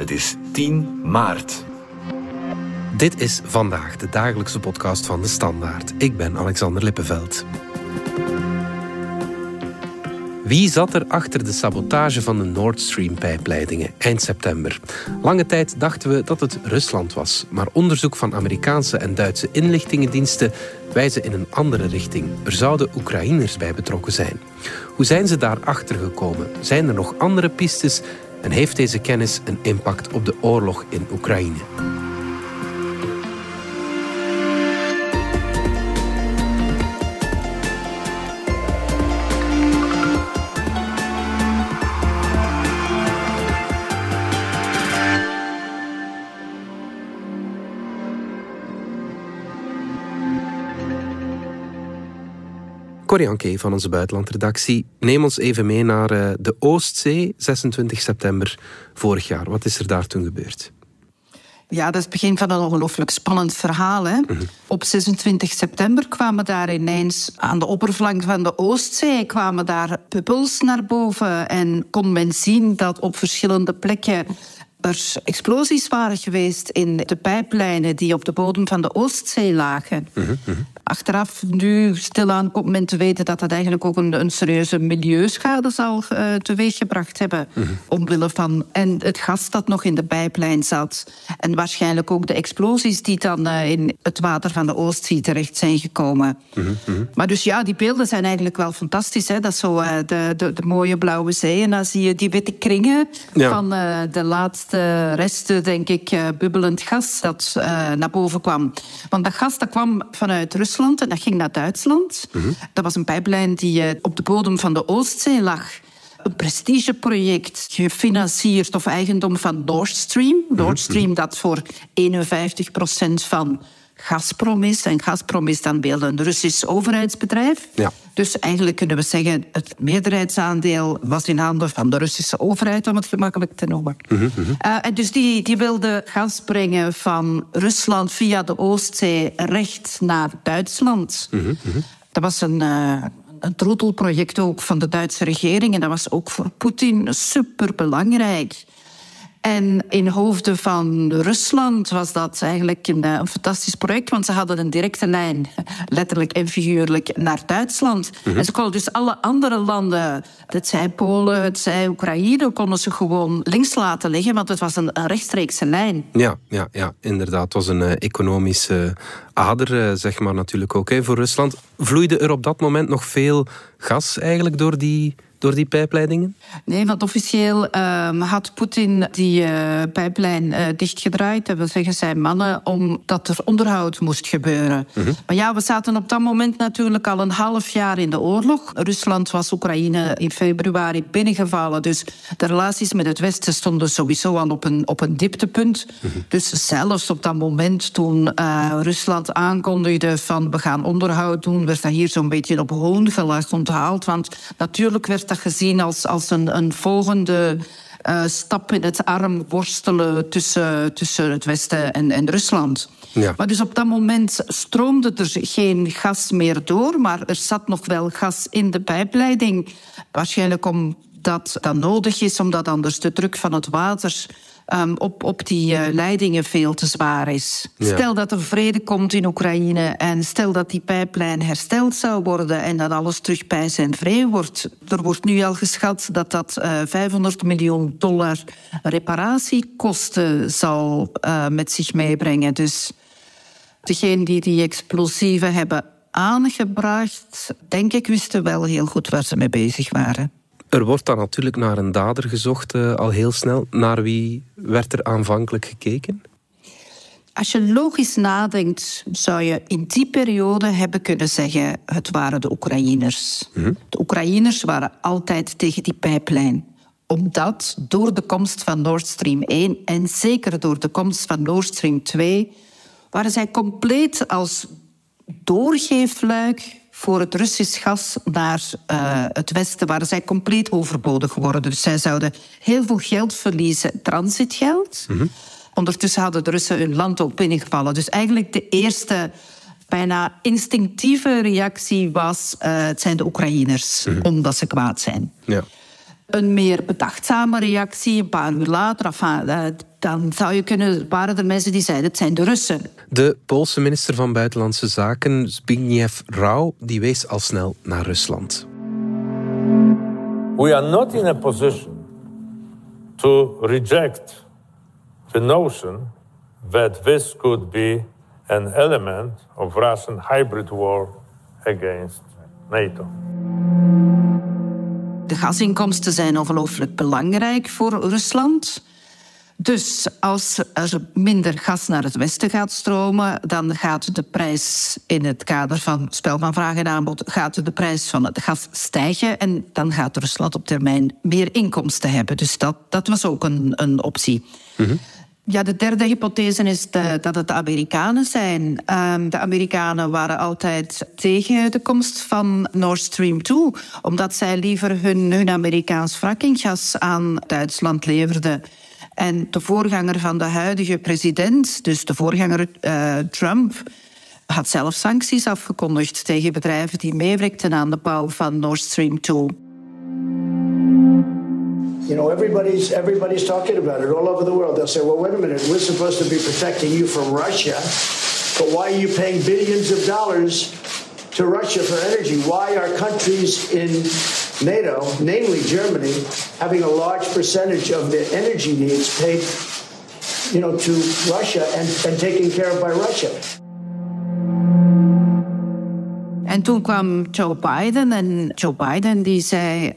Het is 10 maart. Dit is vandaag de dagelijkse podcast van de Standaard. Ik ben Alexander Lippenveld. Wie zat er achter de sabotage van de Nord Stream-pijpleidingen eind september? Lange tijd dachten we dat het Rusland was, maar onderzoek van Amerikaanse en Duitse inlichtingendiensten wijzen in een andere richting. Er zouden Oekraïners bij betrokken zijn. Hoe zijn ze daar achter gekomen? Zijn er nog andere pistes? En heeft deze kennis een impact op de oorlog in Oekraïne? Corianke van onze buitenlandredactie. Neem ons even mee naar uh, de Oostzee, 26 september vorig jaar. Wat is er daar toen gebeurd? Ja, dat is het begin van een ongelooflijk spannend verhaal. Hè? -hmm. Op 26 september kwamen daar ineens aan de oppervlakte van de Oostzee kwamen daar bubbels naar boven en kon men zien dat op verschillende plekken er explosies waren geweest in de pijplijnen die op de bodem van de Oostzee lagen. Mm -hmm. Achteraf, nu stilaan, komt men te weten dat dat eigenlijk ook een, een serieuze milieuschade zal uh, teweeggebracht hebben. Mm -hmm. Omwille van en het gas dat nog in de pijplijn zat. En waarschijnlijk ook de explosies die dan uh, in het water van de Oostzee terecht zijn gekomen. Maar dus ja, die beelden zijn eigenlijk wel fantastisch. Hè? Dat is zo uh, de, de, de, mooie blauwe zee. En dan zie je die witte kringen ja. van de laatste resten, denk ik, bubbelend gas dat naar boven kwam. Want dat gas dat kwam vanuit Rusland en dat ging naar Duitsland. -hmm. Dat was een pijplijn die op de bodem van de Oostzee lag. Een prestigeproject, gefinancierd of eigendom van Nord Stream. Nord Stream dat voor 51 procent van Gazprom is. En Gazprom is dan beeld een Russisch overheidsbedrijf. Ja. Dus eigenlijk kunnen we zeggen, het meerderheidsaandeel was in handen van de Russische overheid, om het gemakkelijk te noemen. Uh, en dus die, die wilde gas brengen van Rusland via de Oostzee recht naar Duitsland. Mm -hmm. Dat was een, uh, een troetelproject ook van de Duitse regering. En dat was ook voor Poetin superbelangrijk. En in hoofden van Rusland was dat eigenlijk een, een, fantastisch project, want ze hadden een directe lijn, letterlijk en figuurlijk, naar Duitsland. Mm -hmm. En ze konden dus alle andere landen, het zij Polen, het zij Oekraïne, konden ze gewoon links laten liggen, want het was een, een rechtstreekse lijn. Ja, ja, ja, inderdaad. Het was een uh, economische ader, uh, zeg maar natuurlijk ook, hè, voor Rusland. Vloeide er op dat moment nog veel gas eigenlijk door die door die pijpleidingen? Nee, want officieel uh, had Poetin die uh, pijplijn uh, dichtgedraaid. Dat wil zeggen, zijn mannen, omdat er onderhoud moest gebeuren. -hmm. Maar ja, we zaten op dat moment natuurlijk al een half jaar in de oorlog. Rusland was Oekraïne in februari binnengevallen. Dus de relaties met het Westen stonden sowieso al op een, op een dieptepunt. -hmm. Dus zelfs op dat moment toen Rusland aankondigde van we gaan onderhoud doen, werd dat hier zo'n beetje op hoongelag onthaald. Want natuurlijk werd dat gezien als, als een, een volgende uh, stap in het arm worstelen tussen, tussen het Westen en, en Rusland. Ja. Maar dus op dat moment stroomde er geen gas meer door, maar er zat nog wel gas in de pijpleiding. Waarschijnlijk omdat dat nodig is, omdat anders de druk van het water um, op, op die uh, leidingen veel te zwaar is. Ja. Stel dat er vrede komt in Oekraïne en stel dat die pijplijn hersteld zou worden en dat alles terug bij en vrij wordt. Er wordt nu al geschat dat dat uh, 500 miljoen dollar reparatiekosten zal uh, met zich meebrengen. Dus degenen die die explosieven hebben aangebracht, denk ik, wisten wel heel goed waar ze mee bezig waren. Er wordt dan natuurlijk naar een dader gezocht, uh, al heel snel. Naar wie werd er aanvankelijk gekeken? Als je logisch nadenkt, zou je in die periode hebben kunnen zeggen: het waren de Oekraïners. Mm-hmm. De Oekraïners waren altijd tegen die pijplijn omdat door de komst van Nord Stream 1 en zeker door de komst van Nord Stream 2 waren zij compleet als doorgeefluik voor het Russisch gas naar uh, het westen waren zij compleet overbodig geworden. Dus zij zouden heel veel geld verliezen, transitgeld. Mm-hmm. Ondertussen hadden de Russen hun land ook binnengevallen. Dus eigenlijk de eerste bijna instinctieve reactie was... Uh, het zijn de Oekraïners, mm-hmm. omdat ze kwaad zijn. Ja. Een meer bedachtzame reactie. Een paar uur later, enfin, eh, dan zou je kunnen, waren er mensen die zeiden het zijn de Russen. De Poolse minister van Buitenlandse Zaken, Zbigniew Rau, die wees al snel naar Rusland. We are not in a position to reject the notion that this could be an element of Russian hybrid war against NATO. De gasinkomsten zijn ongelooflijk belangrijk voor Rusland. Dus als er minder gas naar het westen gaat stromen, dan gaat de prijs in het kader van spel van vraag en aanbod, gaat de prijs van het gas stijgen en dan gaat Rusland op termijn meer inkomsten hebben. Dus dat, dat was ook een, een optie. Ja, de derde hypothese is dat het de Amerikanen zijn. Ehm, de Amerikanen waren altijd tegen de komst van Nord Stream 2, omdat zij liever hun, hun Amerikaans frackinggas aan Duitsland leverden. En de voorganger van de huidige president, dus de voorganger uh, Trump, had zelf sancties afgekondigd tegen bedrijven die meewerkten aan de bouw van Nord Stream 2. You know, everybody's everybody's talking about it all over the world. They'll say, "Well, wait a minute, we're supposed to be protecting you from Russia, but why are you paying billions of dollars to Russia for energy? Why are countries in NATO, namely Germany, having a large percentage of their energy needs paid, you know, to Russia and, and taken care of by Russia?" En toen kwam Joe Biden en Joe Biden die zei...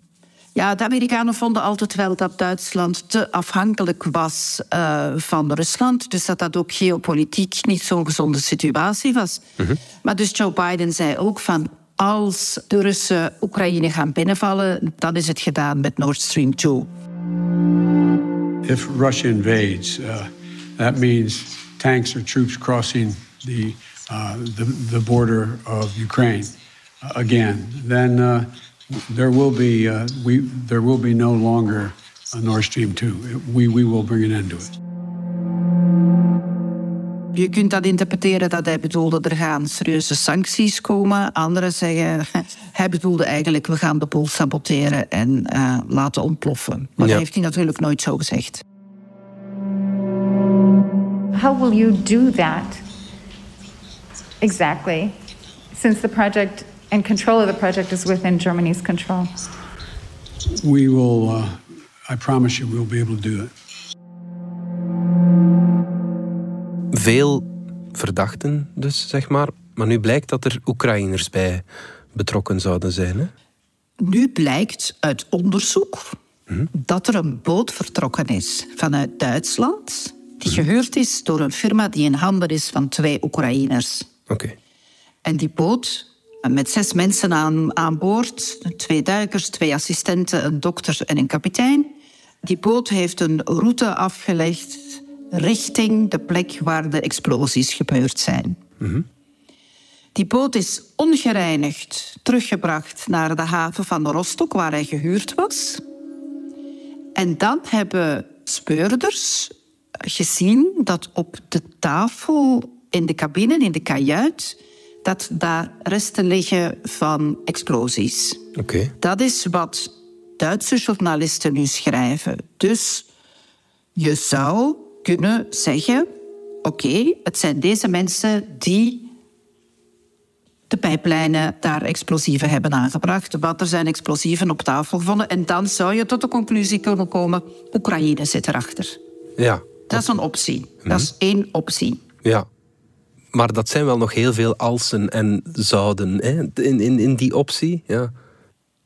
Ja, de Amerikanen vonden altijd wel dat Duitsland te afhankelijk was uh, van Rusland. Dus dat dat ook geopolitiek niet zo'n gezonde situatie was. Mm -hmm. Maar dus Joe Biden zei ook van... als de Russen Oekraïne gaan binnenvallen... dan is het gedaan met Nord Stream 2. If Russia invades, uh, that means tanks or troops crossing the, uh, the, the border of Ukraine uh, again. Then there will be uh, we there will be no longer a Nord Stream 2. We, we will bring an end to it. Je kunt dat interpreteren dat hij bedoelde er gaan serieuze sancties komen. Anderen zeggen hij bedoelde eigenlijk we gaan de boel saboteren en uh, laten ontploffen. Maar ja. dat heeft hij natuurlijk nooit zo gezegd. How will you do that exactly? Since the project and control of the project is within Germany's control. We will, uh, I promise you, we'll be able to do it. Veel verdachten dus, zeg maar. Maar nu blijkt dat er Oekraïners bij betrokken zouden zijn. Hè? Nu blijkt uit onderzoek hm? dat er een boot vertrokken is vanuit Duitsland... die hm? gehuurd is door een firma die in handen is van twee Oekraïners. Oké. Okay. En die boot met zes mensen aan, aan boord. Twee duikers, twee assistenten, een dokter en een kapitein. Die boot heeft een route afgelegd richting de plek waar de explosies gebeurd zijn. Mm-hmm. Die boot is ongereinigd teruggebracht naar de haven van Rostock, waar hij gehuurd was. En dan hebben speurders gezien dat op de tafel in de cabine, in de kajuit, dat daar resten liggen van explosies. Okay. Dat is wat Duitse journalisten nu schrijven. Dus je zou kunnen zeggen: oké, okay, het zijn deze mensen die de pijplijnen daar explosieven hebben aangebracht. Want er zijn explosieven op tafel gevonden. En dan zou je tot de conclusie kunnen komen: Oekraïne zit erachter. Ja. Dat is een optie. Mm -hmm. Dat is één optie. Ja. Maar dat zijn wel nog heel veel alsen en zouden hè? In, in, in die optie. Ja,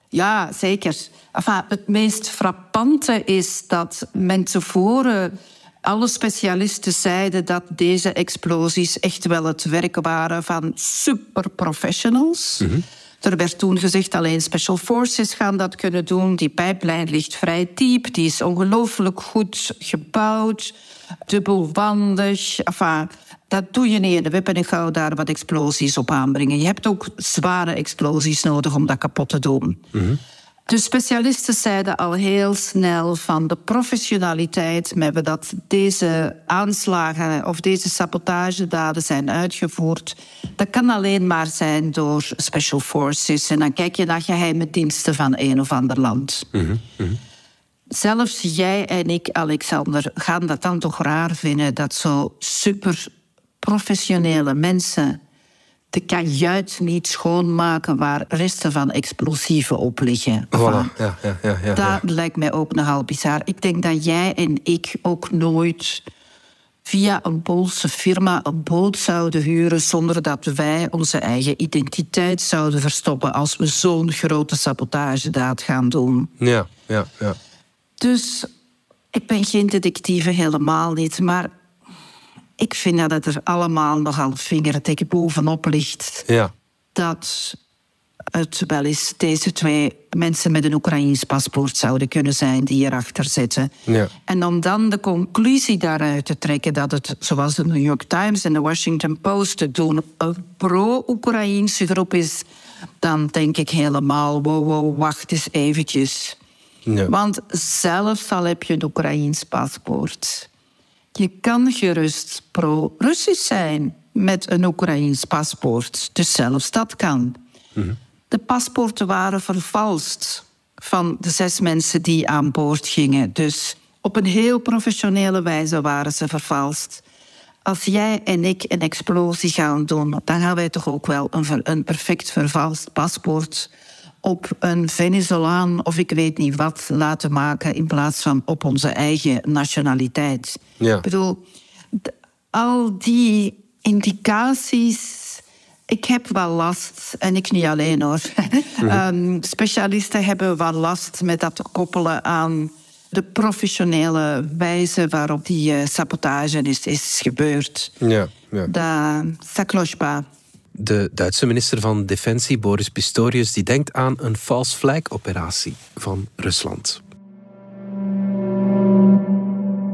ja zeker. Enfin, het meest frappante is dat men tevoren alle specialisten zeiden dat deze explosies echt wel het werk waren van superprofessionals. Mm -hmm. Er werd toen gezegd alleen special forces gaan dat kunnen doen. Die pijplijn ligt vrij diep, die is ongelooflijk goed gebouwd, dubbelwandig. Enfin, dat doe je niet in de wip en gauw daar wat explosies op aanbrengen. Je hebt ook zware explosies nodig om dat kapot te doen. Mm -hmm. De specialisten zeiden al heel snel van de professionaliteit met dat deze aanslagen of deze sabotagedaden zijn uitgevoerd. Dat kan alleen maar zijn door special forces. En dan kijk je naar geheime diensten van een of ander land. Mm -hmm. zelfs jij en ik, Alexander, gaan dat dan toch raar vinden dat zo super professionele mensen de kajuit niet schoonmaken waar resten van explosieven op liggen. Voilà, ja, ja, ja, ja, dat lijkt mij ook nogal bizar. Ik denk dat jij en ik ook nooit via een Poolse firma een boot zouden huren zonder dat wij onze eigen identiteit zouden verstoppen als we zo'n grote sabotagedaad gaan doen. Ja, ja, ja. Dus ik ben geen detectieve helemaal niet, maar ik vind dat het er allemaal nogal vingertek bovenop ligt. Ja. Dat het wel eens deze twee mensen met een Oekraïns paspoort zouden kunnen zijn die hierachter zitten. Ja. En om dan de conclusie daaruit te trekken dat het, zoals de New York Times en de Washington Post te doen, een pro-Oekraïnse groep is, dan denk ik helemaal, wow, wow, wacht eens eventjes. Ja. Want zelfs al heb je een Oekraïns paspoort, je kan gerust pro-Russisch zijn met een Oekraïns paspoort. Dus zelfs dat kan. De paspoorten waren vervalst van de zes mensen die aan boord gingen. Dus op een heel professionele wijze waren ze vervalst. Als jij en ik een explosie gaan doen, dan gaan wij toch ook wel een, een perfect vervalst paspoort op een Venezolaan of ik weet niet wat laten maken in plaats van op onze eigen nationaliteit. Ja. Ik bedoel, al die indicaties. Ik heb wel last, en ik niet alleen hoor. Ehm, specialisten hebben wel last met dat te koppelen aan de professionele wijze waarop die eh, sabotage is, is gebeurd. ja, ja. Pas. De Duitse minister van Defensie, Boris Pistorius, die denkt aan een false flag-operatie van Rusland.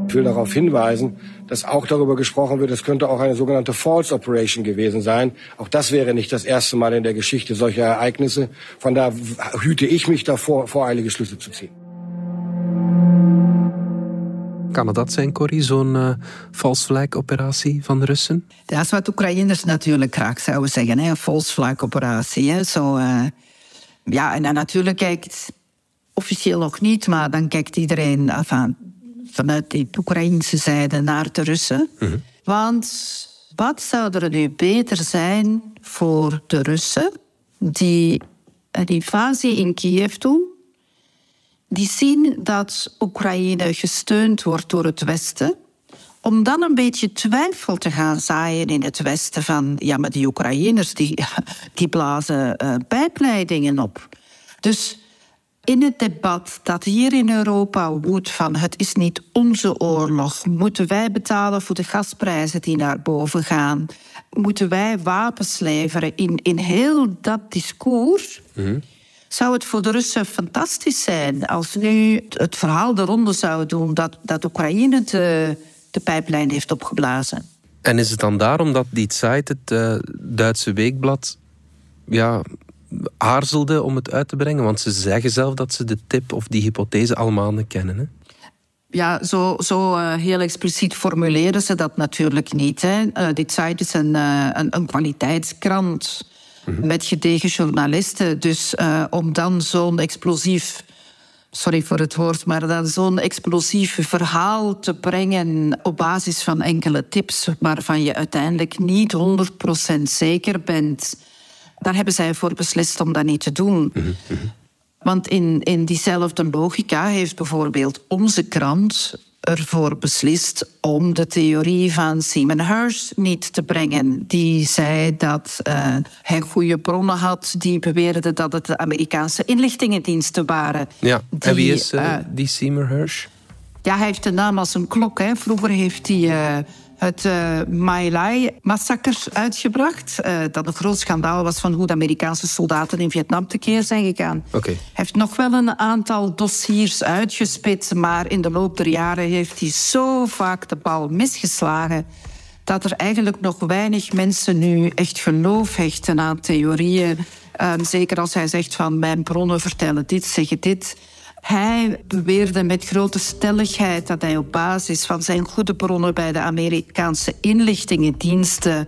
Ich will darauf hinweisen, dass auch darüber gesprochen wird, es könnte auch eine sogenannte False Operation gewesen sein. Auch das wäre nicht das erste Mal in der Geschichte solcher Ereignisse. Von da hüte ich mich davor, voreilige Schlüsse zu ziehen. Kan het dat zijn, Corrie, zo'n false flag-operatie van de Russen? Dat is wat Oekraïners natuurlijk graag zouden zeggen, hè? een flag operatie. Hè? Zo, eh, ja, en dan natuurlijk kijkt, officieel nog niet, maar dan kijkt iedereen enfin, vanuit de Oekraïnse zijde naar de Russen. Want wat zou er nu beter zijn voor de Russen die een invasie in Kiev doen? Die zien dat Oekraïne gesteund wordt door het Westen om dan een beetje twijfel te gaan zaaien in het Westen van... ja, maar die Oekraïners die, die blazen eh, pijpleidingen op. Dus in het debat dat hier in Europa woedt van... het is niet onze oorlog, moeten wij betalen voor de gasprijzen die naar boven gaan... moeten wij wapens leveren in, in heel dat discours... Zou het voor de Russen fantastisch zijn als nu het verhaal de ronde zou doen dat, dat Oekraïne de, de pijplijn heeft opgeblazen? En is het dan daarom dat die Zeit, het eh, Duitse weekblad, ja, aarzelde om het uit te brengen? Want ze zeggen zelf dat ze de tip of die hypothese allemaal niet kennen. Hè? Ja, zo, zo eh, heel expliciet formuleren ze dat natuurlijk niet. Hè. Eh, die Zeit is een, een, een kwaliteitskrant met gedegen journalisten. Dus eh, om dan zo'n explosief... Sorry voor het woord, maar dan zo'n explosief verhaal te brengen op basis van enkele tips, waarvan je uiteindelijk niet 100% zeker bent, daar hebben zij voor beslist om dat niet te doen. Want in, in diezelfde logica heeft bijvoorbeeld onze krant ervoor beslist om de theorie van Simon Hirsch niet te brengen. Die zei dat eh, hij goede bronnen had die beweerden dat het de Amerikaanse inlichtingendiensten waren. Ja, en wie is eh, eh, die Seymour Hirsch? ja, hij heeft de naam als een klok. Hè. Vroeger heeft hij het uh, My Lai-massacre uitgebracht. eh, dat een groot schandaal was van hoe de Amerikaanse soldaten in Vietnam tekeer zijn gegaan. Oké. Hij heeft nog wel een aantal dossiers uitgespit, maar in de loop der jaren heeft hij zo vaak de bal misgeslagen dat er eigenlijk nog weinig mensen nu echt geloof hechten aan theorieën. Ehm, zeker als hij zegt van mijn bronnen vertellen dit, zeggen dit. Hij beweerde met grote stelligheid dat hij op basis van zijn goede bronnen bij de Amerikaanse inlichtingendiensten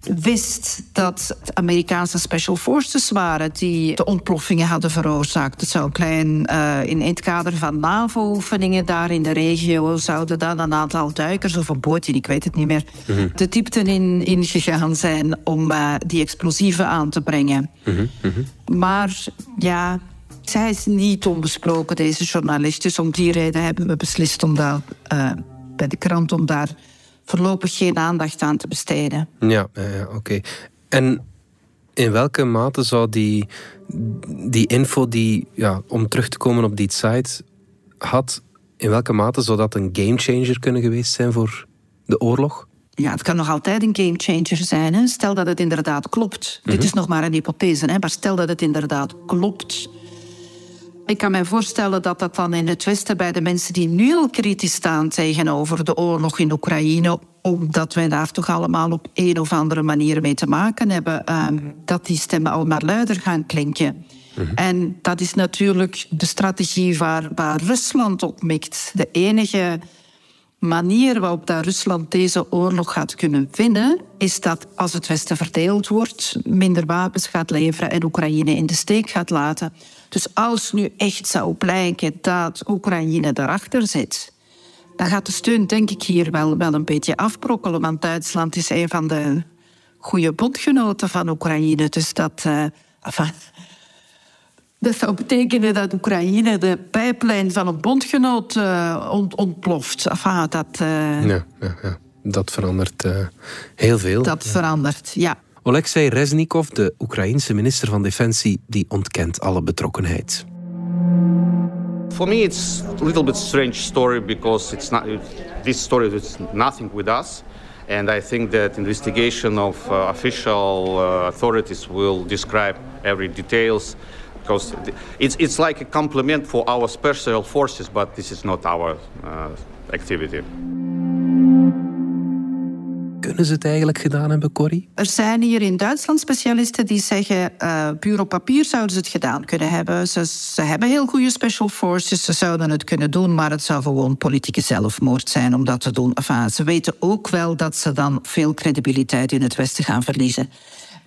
wist dat het Amerikaanse special forces waren die de ontploffingen hadden veroorzaakt. Het zou klein, uh, in het kader van NAVO-oefeningen daar in de regio zouden dan een aantal duikers of een bootje, ik weet het niet meer, mm de diepte in, ingegaan zijn om uh, die explosieven aan te brengen. Mm -hmm. Maar ja, zij is niet onbesproken, deze journalist. Dus om die reden hebben we beslist om daar uh, bij de krant om daar voorlopig geen aandacht aan te besteden. Ja, ja oké. En in welke mate zou die, die info die, ja, om terug te komen op die site had, in welke mate zou dat een gamechanger kunnen geweest zijn voor de oorlog? Ja, het kan nog altijd een gamechanger zijn. Hè? Stel dat het inderdaad klopt. Dit mhm. is nog maar een hypothese, hè? maar stel dat het inderdaad klopt ik kan me voorstellen dat dat dan in het Westen bij de mensen die nu al kritisch staan tegenover de oorlog in Oekraïne, omdat wij daar toch allemaal op een of andere manier mee te maken hebben, ehm, dat die stemmen al maar luider gaan klinken. Mhm. En dat is natuurlijk de strategie waar, waar Rusland op mikt. De enige manier waarop dat Rusland deze oorlog gaat kunnen winnen, is dat als het Westen verdeeld wordt, minder wapens gaat leveren en Oekraïne in de steek gaat laten. Dus als nu echt zou blijken dat Oekraïne daarachter zit, dan gaat de steun denk ik hier wel, wel een beetje afbrokkelen. Want Duitsland is een van de goede bondgenoten van Oekraïne. Dus dat, uh, dat zou betekenen dat Oekraïne de pijplijn van een bondgenoot uh, ont, ontploft. Enfin, dat, uh, ja, ja, ja, dat verandert heel veel. Dat verandert, ja. Oleksiy Reznikov, de Oekraïense minister van Defensie, die ontkent alle betrokkenheid. For me, it's a little bit strange story because it's not this story is nothing with us, and I think that investigation of uh, official uh, authorities will describe every details because it's it's like a compliment for our special forces, but this is not our uh, activity. Kunnen ze het eigenlijk gedaan hebben, Corrie? Er zijn hier in Duitsland specialisten die zeggen... Uh, puur op papier zouden ze het gedaan kunnen hebben. Ze, ze hebben heel goede special forces, ze zouden het kunnen doen... maar het zou gewoon politieke zelfmoord zijn om dat te doen. Enfin, ze weten ook wel dat ze dan veel credibiliteit in het Westen gaan verliezen.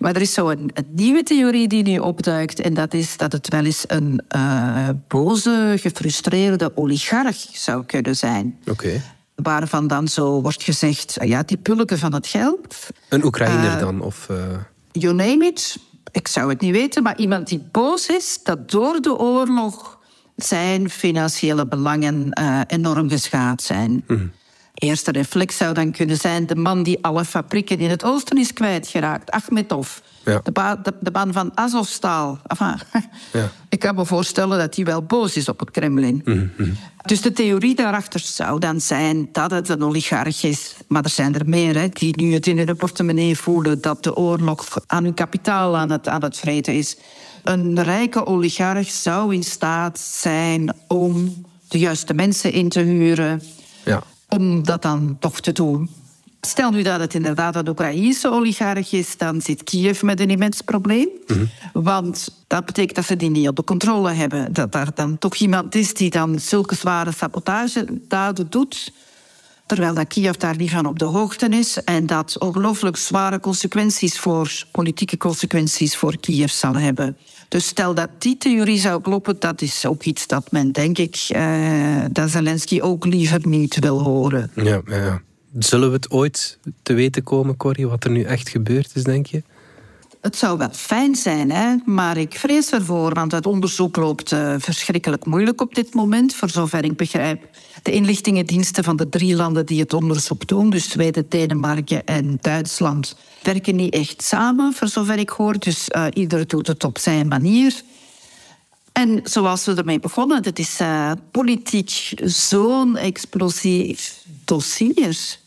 Maar er is zo een, een, nieuwe theorie die nu opduikt. En dat is dat het wel eens een uh, boze, gefrustreerde oligarch zou kunnen zijn. Oké waarvan dan zo wordt gezegd, ja, die pulken van het geld. Een Oekraïner uh, dan? Of, uh... You name it. Ik zou het niet weten, maar iemand die boos is dat door de oorlog zijn financiële belangen enorm geschaad zijn. Mm. Eerste reflex zou dan kunnen zijn de man die alle fabrieken in het oosten is kwijtgeraakt, Achmetov. Ja. De, ba de, de, man van Azovstal. Enfin, ja. Ik kan me voorstellen dat hij wel boos is op het Kremlin. Mm -hmm. Dus de theorie daarachter zou dan zijn dat het een oligarch is. Maar er zijn er meer hè, die nu het in hun portemonnee voelen... dat de oorlog aan hun kapitaal aan het, aan het vreten is. Een rijke oligarch zou in staat zijn om de juiste mensen in te huren... Ja. Om dat dan toch te doen. Stel nu dat het inderdaad een Oekraïnse oligarch is, dan zit Kiev met een immens probleem. Mhm. Want dat betekent dat ze die niet onder controle hebben. Dat daar dan toch iemand is die dan zulke zware sabotagedaden doet. Terwijl dat Kiev daar niet van op de hoogte is. En dat ongelooflijk zware consequenties voor, politieke consequenties voor Kiev zal hebben. Dus stel dat die theorie zou kloppen, dat is ook iets dat men, denk ik, uh, dat Zelensky ook liever niet wil horen. Ja, ja. Zullen we het ooit te weten komen, Corrie, wat er nu echt gebeurd is, denk je? Het zou wel fijn zijn, hè? maar ik vrees ervoor, want het onderzoek loopt uh, verschrikkelijk moeilijk op dit moment, voor zover ik begrijp. De inlichtingendiensten van de drie landen die het onderzoek doen, dus Zweden, Denemarken en Duitsland, werken niet echt samen, voor zover ik hoor. Dus uh, doet het op zijn manier. En zoals we ermee begonnen, het is uh, politiek zo'n explosief dossier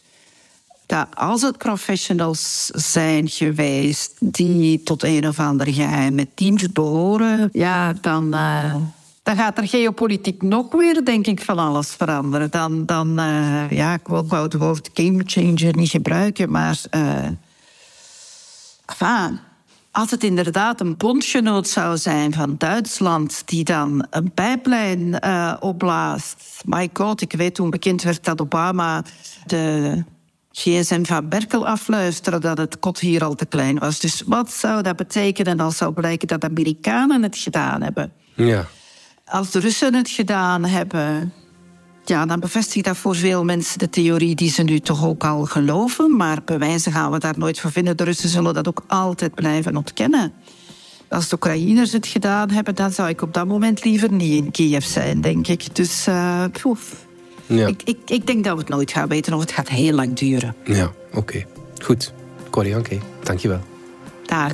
dat als het professionals zijn geweest die tot een of ander geheime dienst behoren, ja, dan, uh, dan gaat er geopolitiek nog weer, denk ik, van alles veranderen. Dan, dan uh, ja, ik wil het woord gamechanger niet gebruiken, maar. Uh, als het inderdaad een bondgenoot zou zijn van Duitsland die dan een pijplijn uh, opblaast. My god, ik weet toen bekend werd dat Obama de gsm van Berkel afluisteren dat het kot hier al te klein was. Dus wat zou dat betekenen als zou blijken dat Amerikanen het gedaan hebben? Ja. Als de Russen het gedaan hebben, ja, dan bevestigt dat voor veel mensen de theorie die ze nu toch ook al geloven. Maar bewijzen gaan we daar nooit voor vinden. De Russen zullen dat ook altijd blijven ontkennen. Als de Oekraïners het gedaan hebben, dan zou ik op dat moment liever niet in Kiev zijn, denk ik. Dus uh, poef. Ja. Ik, ik, ik denk dat we het nooit gaan weten of het gaat heel lang duren. Ja, oké. Goed. Corianke, dankjewel. Dag.